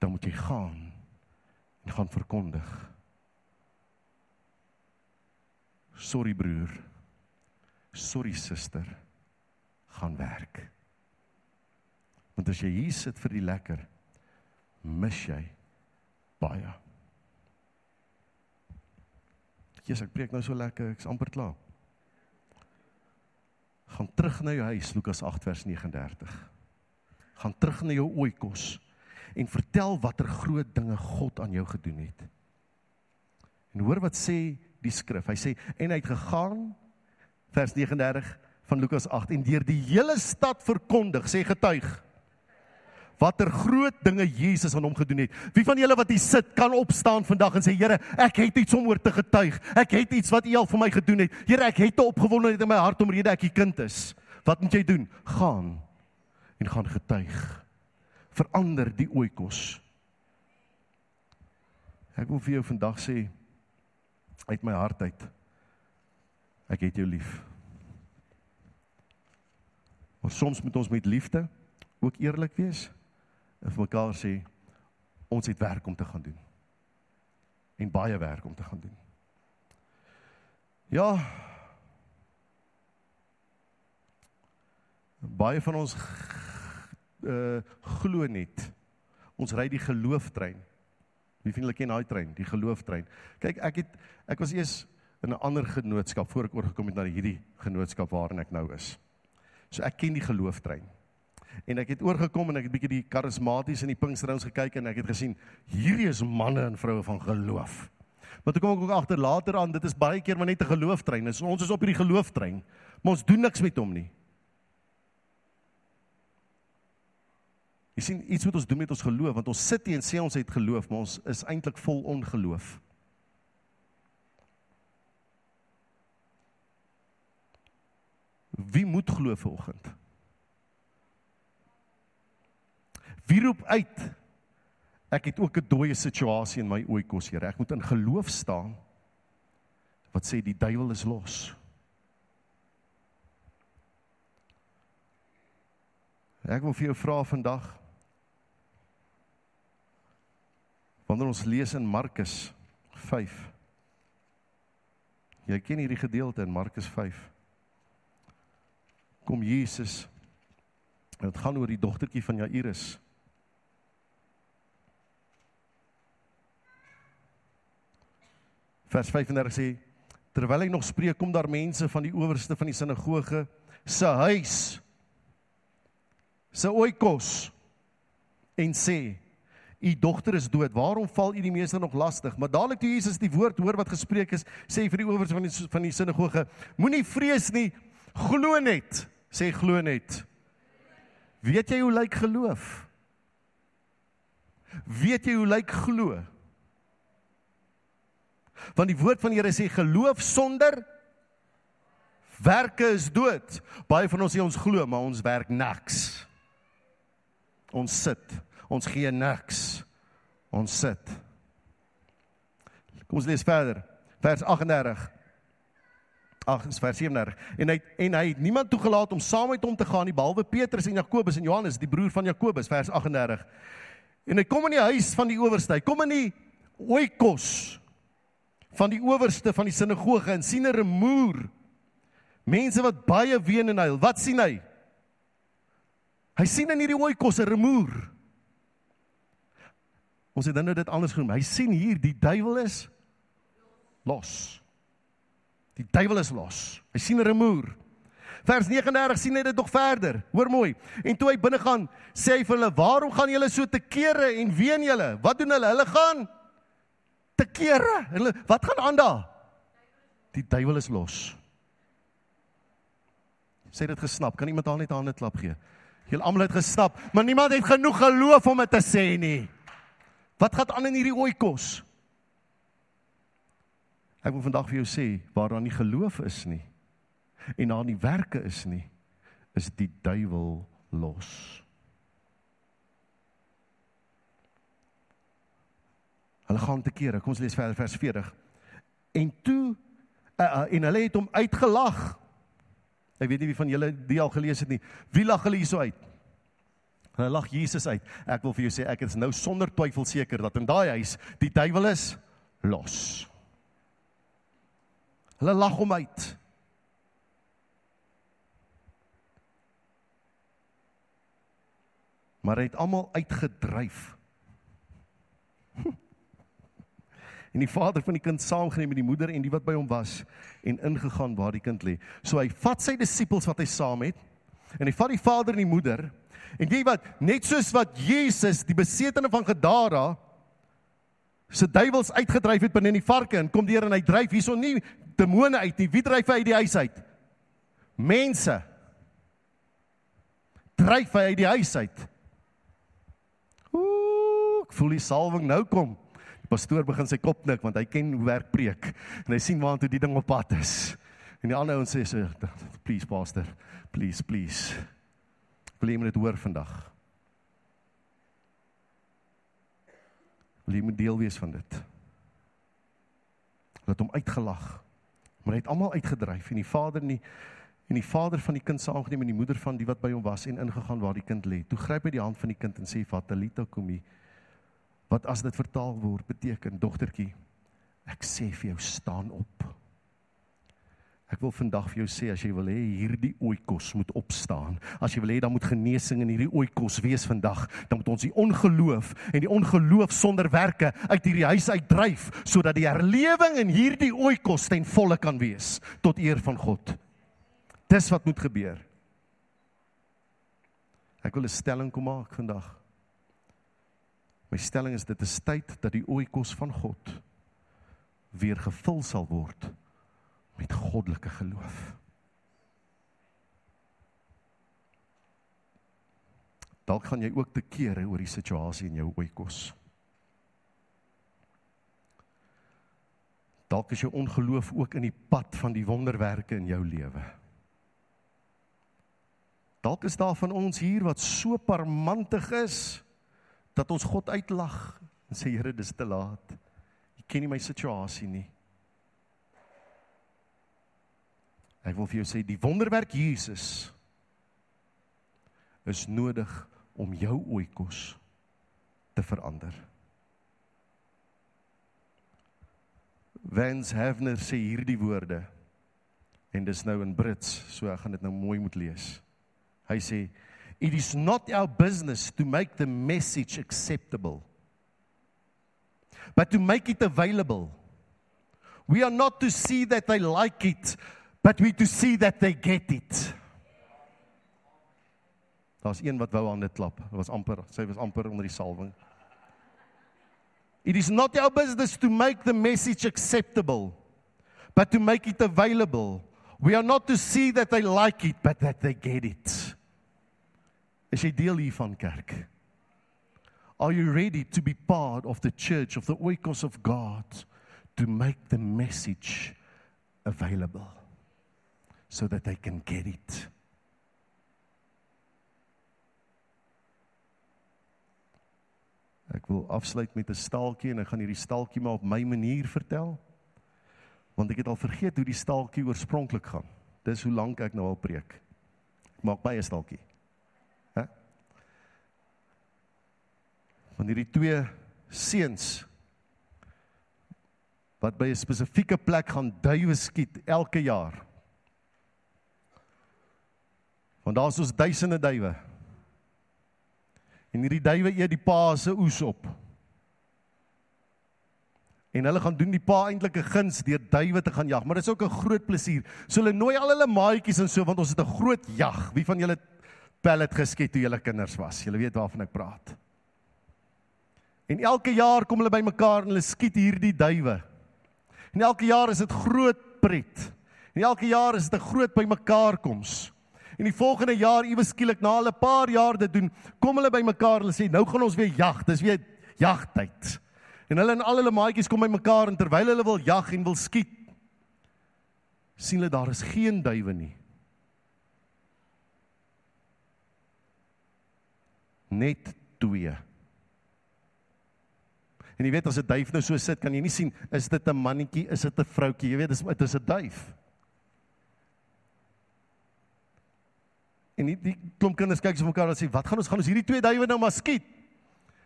dan moet jy gaan en gaan verkondig. Sorry broer. Sorry suster. Gaan werk. Want as jy hier sit vir die lekker, mis jy baie. Jesus, ek preek nou so lekker, ek's amper klaar. Gaan terug na jou huis, Lukas 8 vers 39. Gaan terug na jou oikos en vertel watter groot dinge God aan jou gedoen het. En hoor wat sê die skrif. Hy sê en hy het gegaan vers 39 van Lukas 8 en deur die hele stad verkondig, sê getuig watter groot dinge Jesus aan hom gedoen het. Wie van julle wat hier sit kan opstaan vandag en sê Here, ek het iets om oor te getuig. Ek het iets wat U al vir my gedoen het. Here, ek het 'n opgewondenheid in my hart omrede ek U kind is. Wat moet jy doen? Gaan en gaan getuig. Verander die oikos. Ek wil vir jou vandag sê uit my hart uit. Ek het jou lief. Maar soms moet ons met liefde ook eerlik wees en vir mekaar sê ons het werk om te gaan doen. En baie werk om te gaan doen. Ja. Baie van ons uh glo net. Ons ry die gelooftrein. Wie vind hulle ken daai trein, die gelooftrein. Kyk, ek het ek was eers in 'n ander genootskap voor ek oorgekom het na hierdie genootskap waarin ek nou is. So ek ken die gelooftrein en ek het oorgekom en ek het bietjie die karismaties in die Pinksterhuis gekyk en ek het gesien hierdie is manne en vroue van geloof. Maar toe kom ek ook agter later aan dit is baie keer maar net 'n gelooftrein. So ons is op hierdie gelooftrein, maar ons doen niks met hom nie. Jy sien iets wat ons doen met ons geloof want ons sit hier en sê ons het geloof, maar ons is eintlik vol ongeloof. Wie moet glo vanoggend? Wie roep uit? Ek het ook 'n dooie situasie in my oikos, Here. Ek moet in geloof staan. Wat sê die duiwel is los? Ek wil vir jou vra vandag. Wanneer ons lees in Markus 5. Jy ken hierdie gedeelte in Markus 5. Kom Jesus. Dit gaan oor die dogtertjie van Jairus. Vers 35 sê terwyl hy nog spreek kom daar mense van die owerste van die sinagoge se huis se oikos en sê u dogter is dood. Waarom val u die meester nog lastig maar dadelik toe Jesus die woord hoor wat gespreek is sê vir die owerste van die van die sinagoge moenie vrees nie. Glo net sê glo net. Weet jy hoe lyk geloof? Weet jy hoe lyk glo Want die woord van die Here sê geloof sonder werke is dood. Baie van ons sê ons glo, maar ons werk niks. Ons sit. Ons gee niks. Ons sit. Kom ons lees verder. Vers 38. Ag, vers 37. En hy en hy het niemand toegelaat om saam met hom te gaan nie behalwe Petrus en Jakobus en Johannes, die broer van Jakobus, vers 38. En hy kom in die huis van die owerste. Hy kom in die oikos van die owerste van die sinagoge en sien 'n remoer. Mense wat baie ween en huil. Wat sien hy? Hy sien in hierdie oikos 'n remoer. Ons het nou dit anders genoem. Hy sien hier die duiwel is los. Die duiwel is los. Hy sien 'n remoer. Vers 39 sien net dit nog verder. Hoor mooi. En toe hy binne gaan, sê hy vir hulle: "Waarom gaan julle so te kere en ween julle? Wat doen hulle? Hulle gaan te kere. Hulle wat gaan aan daar? Die duiwel is los." Sê dit gesnap. Kan iemand al net hande klap gee? Julle almal het gesnap, maar niemand het genoeg geloof om dit te sê nie. Wat gaan aan in hierdie oikos? Ek wil vandag vir jou sê waar daar nie geloof is nie en daar nie werke is nie, is die duiwel los. Hulle gaan te kere. Kom ons lees verder vers 40. En toe uh, uh, en hulle het hom uitgelag. Ek weet nie wie van julle die al gelees het nie. Wie lag hulle hierso uit? Hulle lag Jesus uit. Ek wil vir jou sê ek is nou sonder twyfel seker dat in daai huis die duiwel is los. Hulle lag hom uit. Maar hy het almal uitgedryf. En die vader van die kind saamgeneem met die moeder en die wat by hom was en ingegaan waar die kind lê. So hy vat sy disippels wat hy saam het en hy vat die vader en die moeder en jy wat net soos wat Jesus die besetene van Gadara se duiwels uitgedryf het binne in die varke en kom deur en hy dryf hierson nie demone uit nie. Wie dryf hy uit die huis uit? Mense. Dryf hy uit die huis uit. Ooh, ek voel die salwing nou kom pastoor begin sy kop nik want hy ken hoe werk preek en hy sien waartoe die ding op pad is. En die ander ouens sê so please pastor, please please. Wil jy moet dit hoor vandag? Wil jy moet deel wees van dit? Laat hom uitgelag. Maar hy het almal uitgedryf en die vader nie en die vader van die kind saamgeneem en die moeder van die wat by hom was en ingegaan waar die kind lê. Toe gryp hy die hand van die kind en sê Fatalita kumi wat as dit vertaal word beteken dogtertjie ek sê vir jou staan op. Ek wil vandag vir jou sê as jy wil hê hierdie oikos moet opstaan as jy wil hê dan moet genesing in hierdie oikos wees vandag dan moet ons die ongeloof en die ongeloof sonder werke uit hierdie huis uitdryf sodat die herlewing in hierdie oikos ten volle kan wees tot eer van God. Dis wat moet gebeur. Ek wil 'n stelling kom maak vandag My stelling is dit is tyd dat die oikos van God weer gevul sal word met goddelike geloof. Dalk gaan jy ook te kere oor die situasie in jou oikos. Dalk is jou ongeloof ook in die pad van die wonderwerke in jou lewe. Dalk is daar van ons hier wat so parmantig is dat ons God uitlag en sê Here dis te laat. Jy ken nie my situasie nie. Ek wil vir jou sê die wonderwerk Jesus is nodig om jou oikos te verander. Wens Havner sê hierdie woorde en dis nou in Brits, so ek gaan dit nou mooi moet lees. Hy sê It is not our business to make the message acceptable, but to make it available. We are not to see that they like it, but we to see that they get it. Daar's een wat wou aan dit klap. Dit was amper, sy was amper onder die salwing. It is not our business to make the message acceptable, but to make it available. We are not to see that they like it, but that they get it. Is jy deel hiervan kerk? Are you ready to be part of the church of the oikos of God to make the message available so that they can get it? Ek wil afsluit met 'n staaltjie en ek gaan hierdie staaltjie maar op my manier vertel. Want ek het al vergeet hoe die staaltjie oorspronklik gaan. Dis hoe lank ek nou al preek. Ek maak baie staaltjie. Van hierdie twee seuns wat by 'n spesifieke plek gaan duwe skiet elke jaar. Want daar's ons duisende duwe. En hierdie duwe eet die pa se oes op. En hulle gaan doen die pa eintlik 'n guns deur duwe te gaan jag, maar dit is ook 'n groot plesier. So hulle nooi al hulle maatjies en so want ons het 'n groot jag. Wie van julle pellet geskiet toe julle kinders was? Julle weet waarvan ek praat. En elke jaar kom hulle bymekaar en hulle skiet hierdie duwe. En elke jaar is dit groot pret. En elke jaar is dit 'n groot bymekaar koms. En die volgende jaar iewes skielik na 'n paar jaar dit doen, kom hulle bymekaar en hulle sê nou gaan ons weer jag. Dis weer jagtyd. En hulle en al hulle maatjies kom bymekaar en terwyl hulle wil jag en wil skiet, sien hulle daar is geen duwe nie. Net twee. En jy weet as 'n duif nou so sit, kan jy nie sien is dit 'n mannetjie, is dit 'n vroutjie? Jy weet dis dit is 'n duif. En die, die klomp kinders kyk so mekaar en sê, "Wat gaan ons gaan ons hierdie twee duwe nou maar skiet?"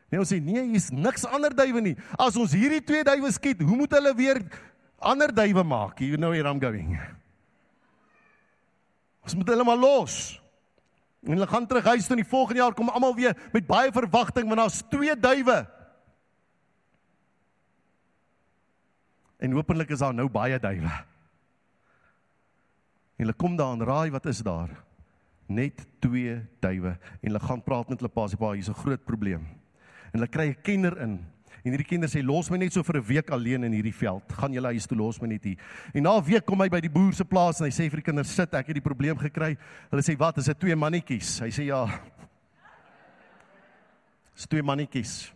Nee, ons sê nee, hier's niks ander duwe nie. As ons hierdie twee duwe skiet, hoe moet hulle weer ander duwe maak? You know where I'm going. Ons moet hulle maar los. En hulle gaan terug huis toe en die volgende jaar kom almal weer met baie verwagting want daar's twee duwe. En hopelik is daar nou baie duwe. En hulle kom daar en raai wat is daar? Net twee duwe en hulle gaan praat met hulle pa, sê pa, hier's 'n groot probleem. En hulle kry 'n kenner in. En hierdie kenner sê los my net so vir 'n week alleen in hierdie veld. Gaan julle huis toe los my net hier. En na 'n week kom hy by die boer se plaas en hy sê vir die kinders sit, ek het die probleem gekry. Hulle sê wat, is dit twee mannetjies? Hy sê ja. Dis twee mannetjies.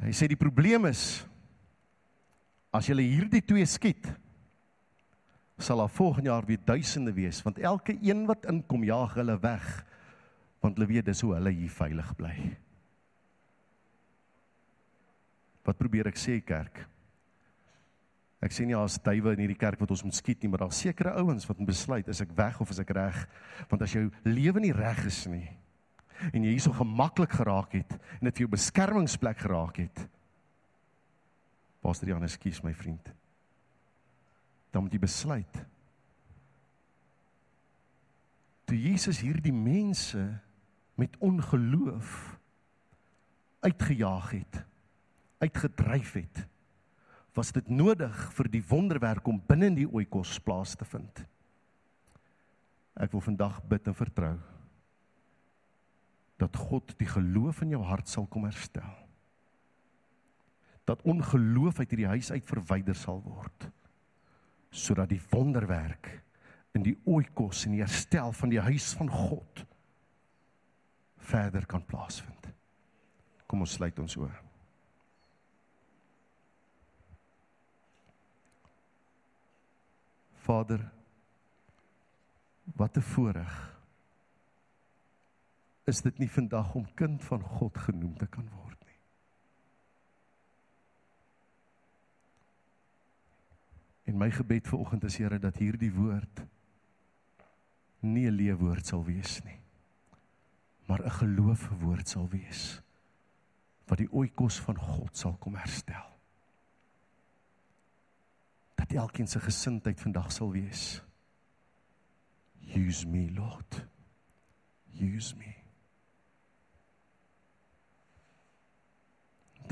Hy sê die probleem is as jy hierdie twee skiet sal daar volgende jaar weer duisende wees want elke een wat inkom jaag hulle weg want hulle weet dis hoe hulle hier veilig bly. Wat probeer ek sê kerk? Ek sê nie as duwe in hierdie kerk wat ons moet skiet nie, maar daar sekere ouens wat moet besluit is ek weg of is ek reg? Want as jou lewe nie reg is nie en jy hierso gemaklik geraak het en dit vir jou beskermingsplek geraak het. Pastor Jan, ekskuus my vriend. Dan moet jy besluit. Toe Jesus hierdie mense met ongeloof uitgejaag het, uitgedryf het, was dit nodig vir die wonderwerk om binne in die oikos plaas te vind. Ek wil vandag bid en vertrou dat God die geloof in jou hart sal kom herstel. Dat ongeloof uit hierdie huis uit verwyder sal word sodat die wonderwerk in die oikos en die herstel van die huis van God verder kan plaasvind. Kom ons sluit ons oë. Vader, wat 'n voorreg is dit nie vandag om kind van God genoem te kan word nie. En my gebed vir oggend is Here dat hierdie woord nie 'n leewoord sal wees nie maar 'n geloofwoord sal wees wat die oikos van God sal kom herstel. Dat elkeen se gesindheid vandag sal wees. Use me, Lord. Use me.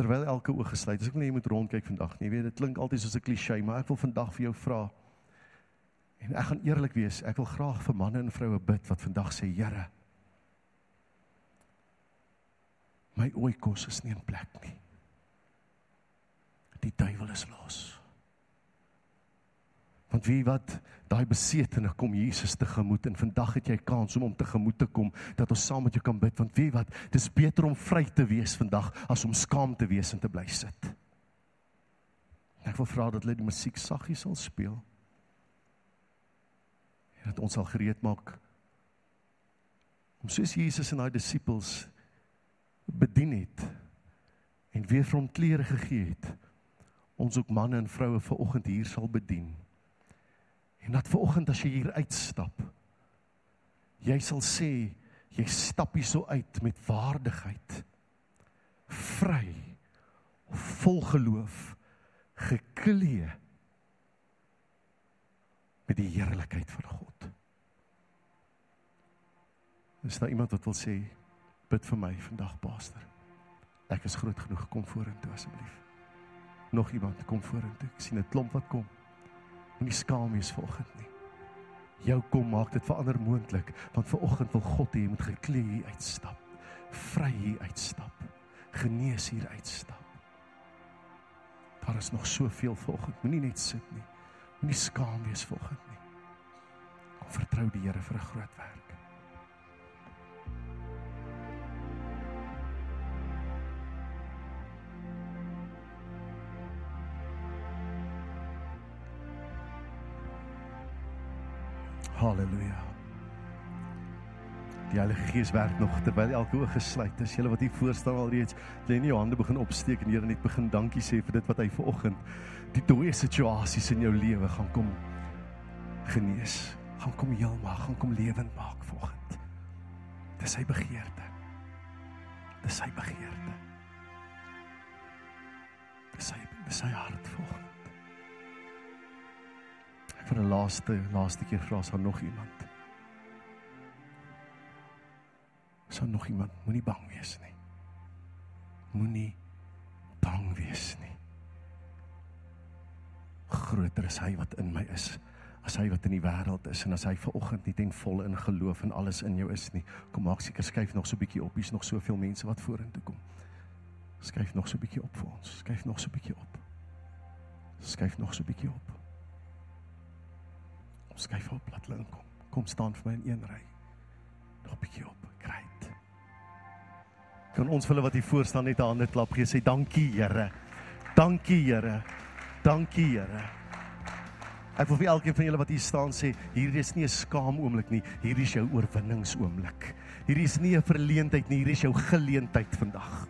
Terwyl elke oog gesluit is, ek wil nie jy moet rondkyk vandag nie. Jy weet dit klink altyd soos 'n klise, maar ek wil vandag vir jou vra. En ek gaan eerlik wees, ek wil graag vir manne en vroue bid wat vandag sê, Here, my oikos is nie in plek nie. Die duiwel is los. Want wie wat daai besetene kom Jesus te gemoed en vandag het jy kans om hom te gemoed te kom dat ons saam met jou kan bid want wie wat dis beter om vry te wees vandag as om skaam te wees en te bly sit. Ek wil vra dat hulle die musiek saggies sal speel. En dat ons sal gereed maak om soos Jesus en daai disippels bedien het en weer vir hom klere gegee het ons ook manne en vroue ver oggend hier sal bedien en dat ver oggend as jy hier uitstap jy sal sê jy stap hier so uit met waardigheid vry vol geloof geklee met die heerlikheid van God is daar iemand wat wil sê bid vir my vandag pastor Ek is groot genoeg kom vorentoe asseblief. Nog iemand kom vorentoe. Ek sien 'n klomp wat kom. Moenie skaam wees vanoggend nie. Jou kom maak dit vir ander moontlik, want vanoggend wil God hê jy moet geklee hier uitstap. Vry hier uitstap. Genees hier uitstap. Daar is nog soveel vanoggend. Moenie net sit nie. Moenie skaam wees vanoggend nie. Kom vertrou die Here vir 'n groot werk. Halleluja. Die Heilige Gees werk nog terwyl elke oog gesluit is. Julle wat hier voor staan alreeds, lê nie jou hande begin opsteek en Here net begin dankie sê vir dit wat hy ver oggend die dooie situasies in jou lewe gaan kom genees. Gaan kom heel maak, gaan kom lewend maak vanoggend. Dis sy begeerte. Dis sy begeerte. Dis sy dis sy hart vanoggend vir 'n laaste laaste keer vra as daar nog iemand. Is daar nog iemand? Moenie bang wees nie. Moenie bang wees nie. Groter is hy wat in my is as hy wat in die wêreld is en as hy ver oggend nie ten volle in geloof en alles in jou is nie. Kom maak seker skuif nog so 'n bietjie op. Hier's nog soveel mense wat vorentoe kom. Skuif nog so 'n bietjie op vir ons. Skuif nog so 'n bietjie op. Skuif nog so 'n bietjie op skuif op laat hulle inkom. Kom staan vir my in een ry. Nog 'n bietjie op. Great. Kan ons vir hulle wat hier voor staan net 'n hande klap gee sê dankie Here. Dankie Here. Dankie Here. Ek wil vir elkeen van julle wat hier staan sê, hierdie is nie 'n skaam oomblik nie, hierdie is jou oorwinningsoomblik. Hierdie is nie 'n verleentheid nie, hierdie is jou geleentheid vandag.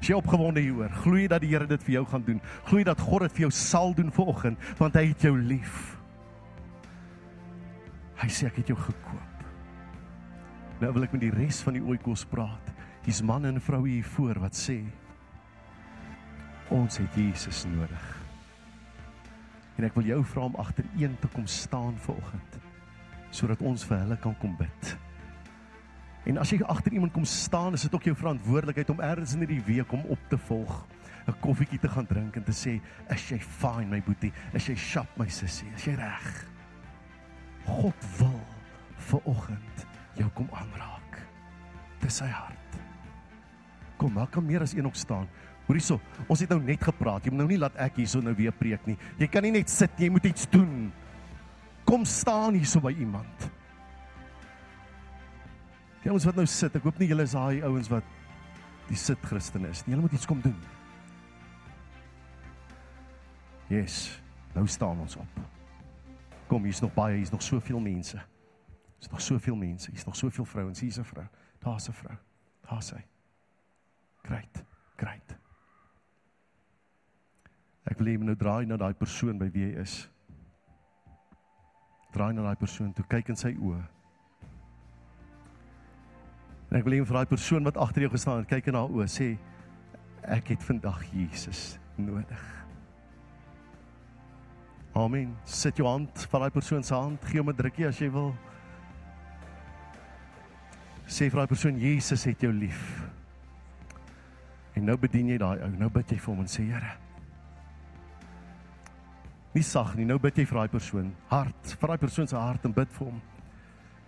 As jy opgewonde hieroor, glo jy dat die Here dit vir jou gaan doen? Glo jy dat God dit vir jou sal doen vanoggend, want hy het jou lief. Hy sê ek het jou gekoop. Nou wil ek met die res van die ooikos praat. Hier's manne en vroue hier voor wat sê ons het Jesus nodig. En ek wil jou vra om agtereen te kom staan vanoggend sodat ons vir hulle kan kom bid. En as jy agter iemand kom staan, is dit ook jou verantwoordelikheid om eers in hierdie week om op te volg, 'n koffietjie te gaan drink en te sê, "Is jy fine my boetie? Is jy sharp my sussie? Is jy reg?" God wil vir oggend jou kom aanraak. Dis sy hart. Kom, maak hom meer as een op staan. Hoor hierso, ons het nou net gepraat. Jy moet nou nie laat ek hierso nou weer preek nie. Jy kan nie net sit nie, jy moet iets doen. Kom staan hierso by iemand. Die ouens wat nou sit, ek hoop nie julle is daai ouens wat die sit Christen is nie. Julle moet iets kom doen. Yes, nou staan ons op. Kom, hier's nog baie, hier's nog soveel mense. Hier's nog soveel mense, hier's nog soveel vrouens, hier's 'n vrou. Daar's 'n vrou. Daar's sy. Great. Great. Ek wil hê jy nou draai na daai persoon by wie jy is. Draai na daai persoon toe, kyk in sy oë. En ek wil hê vir daai persoon wat agter jou gestaan het, kyk in haar oë, sê ek het vandag Jesus nodig. Amen. Sit jou hand van daai persoon se hand, gee hom 'n drukkie as jy wil. Sê vir daai persoon Jesus het jou lief. En nou bedien jy daai ou. Nou bid jy vir hom en sê Here. Nie sag nie, nou bid jy vir daai persoon hart, vir daai persoon se hart en bid vir hom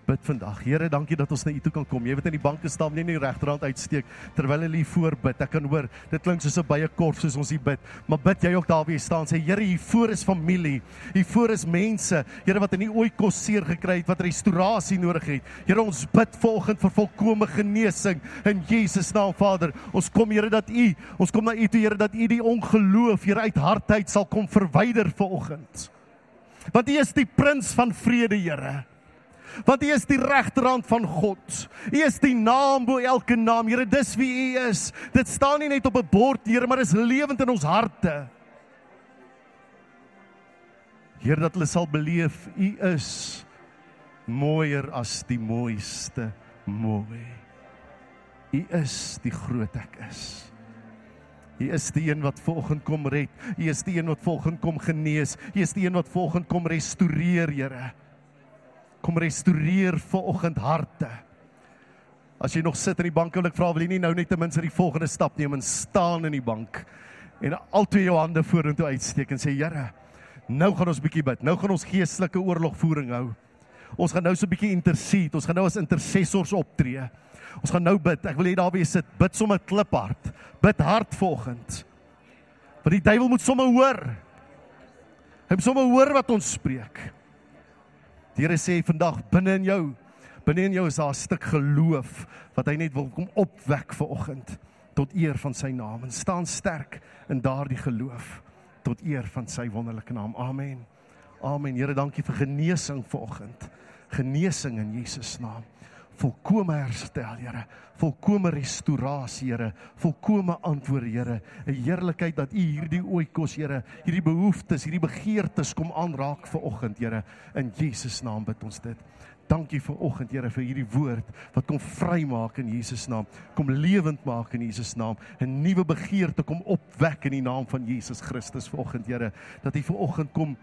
bid vandag. Here, dankie dat ons na U toe kan kom. Jy weet in die banke staan nie net regterhand uitsteek terwyl hulle hier voor bid. Ek kan hoor, dit klink soos 'n baie korf soos ons hier bid. Maar bid jy ook daar waar jy staan sê, Here, hier voor is familie. Hier voor is mense, Here wat in die ooit kos seer gekry het, wat restaurasie nodig het. Here, ons bid volgens vir volkomme genesing in Jesus naam, Vader. Ons kom Here dat U, ons kom na U toe Here dat U die ongeloof Here uit hartheid sal kom verwyder vanoggend. Want U is die prins van vrede, Here want U is die regterhand van God. U is die naam bo elke naam. Here, dis wie U is. Dit staan nie net op 'n bord, Here, maar is lewend in ons harte. Here, dat hulle sal beleef U is mooier as die mooiste mooi. U is die groot ek is. U is die een wat volgens kom red. U is die een wat volgens kom genees. U is die een wat volgens kom restoreer, Here. Kom restoreer ver oggend harte. As jy nog sit in die bank, wil ek vra wil jy nie nou net ten minste die volgende stap neem en staan in die bank en al twee jou hande vorentoe uitsteek en sê Here, nou gaan ons bietjie bid. Nou gaan ons geestelike oorlogvoering hou. Ons gaan nou so 'n bietjie intercede. Ons gaan nou as intercessors optree. Ons gaan nou bid. Ek wil hê daar wees sit. Bid sommer kliphard. Bid hard volgens. Want die duiwel moet sommer hoor. Hy moet sommer hoor wat ons spreek. Die Here sê vandag binne in jou binne in jou is daar 'n stuk geloof wat hy net wil kom opwek vir oggend tot eer van sy naam en staan sterk in daardie geloof tot eer van sy wonderlike naam. Amen. Amen. Here, dankie vir genesing vir oggend. Genesing in Jesus naam. Volkome herstel, Here. Volkome restaurasie, Here. Volkome antwoord, Here. 'n Heerlikheid dat U hierdie oikos, Here, hierdie behoeftes, hierdie begeertes kom aanraak vir oggend, Here. In Jesus naam bid ons dit. Dankie vir oggend Here vir hierdie woord wat kom vrymaak in Jesus naam, kom lewend maak in Jesus naam, 'n nuwe begeerte kom opwek in die naam van Jesus Christus vir oggend Here, dat U vir oggend kom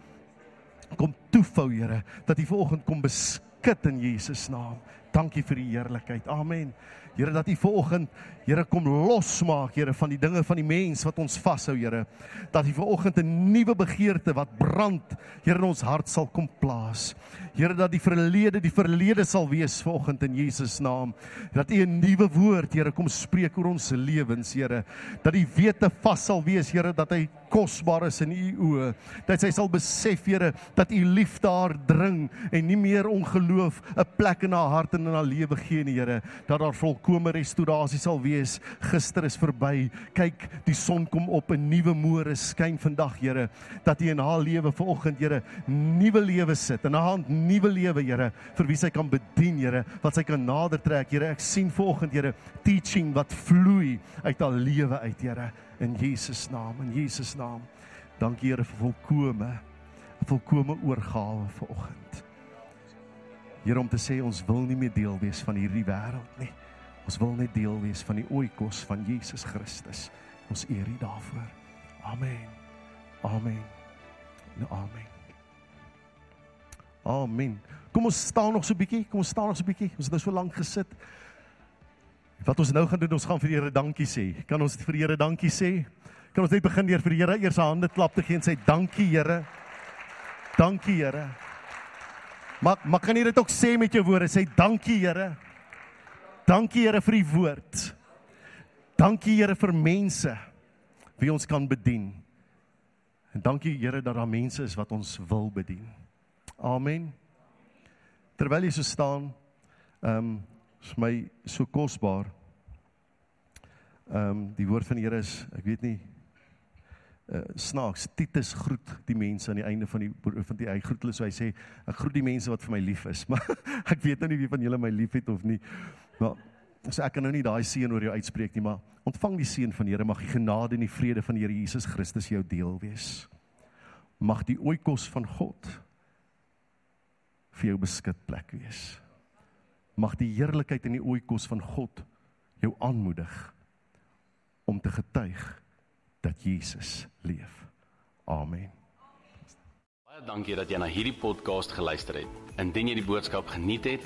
kom toefou Here, dat U vir oggend kom beskit in Jesus naam. Dankie vir die heerlikheid. Amen. Here dat U vanoggend Here kom losmaak Here van die dinge van die mens wat ons vashou Here. Dat U vanoggend 'n nuwe begeerte wat brand Here in ons hart sal kom plaas. Here dat die verlede die verlede sal wees vanoggend in Jesus naam. Dat U 'n nuwe woord Here kom spreek oor ons lewens Here. Dat die wete vas sal wees Here dat hy kosbaar is in U oë. Dat sy sal besef Here dat U liefde haar dring en nie meer ongeloof 'n plek in haar hart en in haar lewe gee nie Here. Dat daar volkomme restaurasie sal wees. Gister is verby. Kyk, die son kom op, 'n nuwe môre skyn vandag, Here, dat U in haar lewe vanoggend, Here, nuwe lewe sit. In haar hand nuwe lewe, Here, vir wie sy kan bedien, Here, wat sy kan nader trek, Here. Ek sien vanoggend, Here, teaching wat vloei uit haar lewe uit, Here, in Jesus naam, in Jesus naam. Dankie, Here, vir volkome volkome oorgawe vanoggend. Here om te sê ons wil nie meer deel wees van hierdie wêreld nie. Ons wil net deel wees van die oikos van Jesus Christus. Ons eer U daarvoor. Amen. Amen. Nou amen. Amen. Kom ons staan nog so 'n bietjie. Kom ons staan nog so 'n bietjie. Ons het nou so lank gesit. Wat ons nou gaan doen, ons gaan vir die Here dankie sê. Kan ons vir die Here dankie sê? Kan ons net begin deur vir die Here eers 'n hande klap te gee en sê dankie Here. Dankie Here. Maar maar kan jy dit ook sê met jou woorde? Sê dankie Here. Dankie Here vir die woord. Dankie Here vir mense wie ons kan bedien. En dankie Here dat daar mense is wat ons wil bedien. Amen. Terwyl jy so staan, ehm um, is my so kosbaar. Ehm um, die woord van die Here is, ek weet nie uh, snaaks Titus groet die mense aan die einde van die van die hy groet hulle so hy sê ek groet die mense wat vir my lief is maar ek weet nou nie wie van julle my liefhet of nie Maar so ek kan nou nie daai seën oor jou uitspreek nie, maar ontvang die seën van die Here, mag die genade en die vrede van die Here Jesus Christus jou deel wees. Mag die oikos van God vir jou beskik plek wees. Mag die heerlikheid en die oikos van God jou aanmoedig om te getuig dat Jesus leef. Amen. Baie dankie dat jy na hierdie podcast geluister het. Indien jy die boodskap geniet het,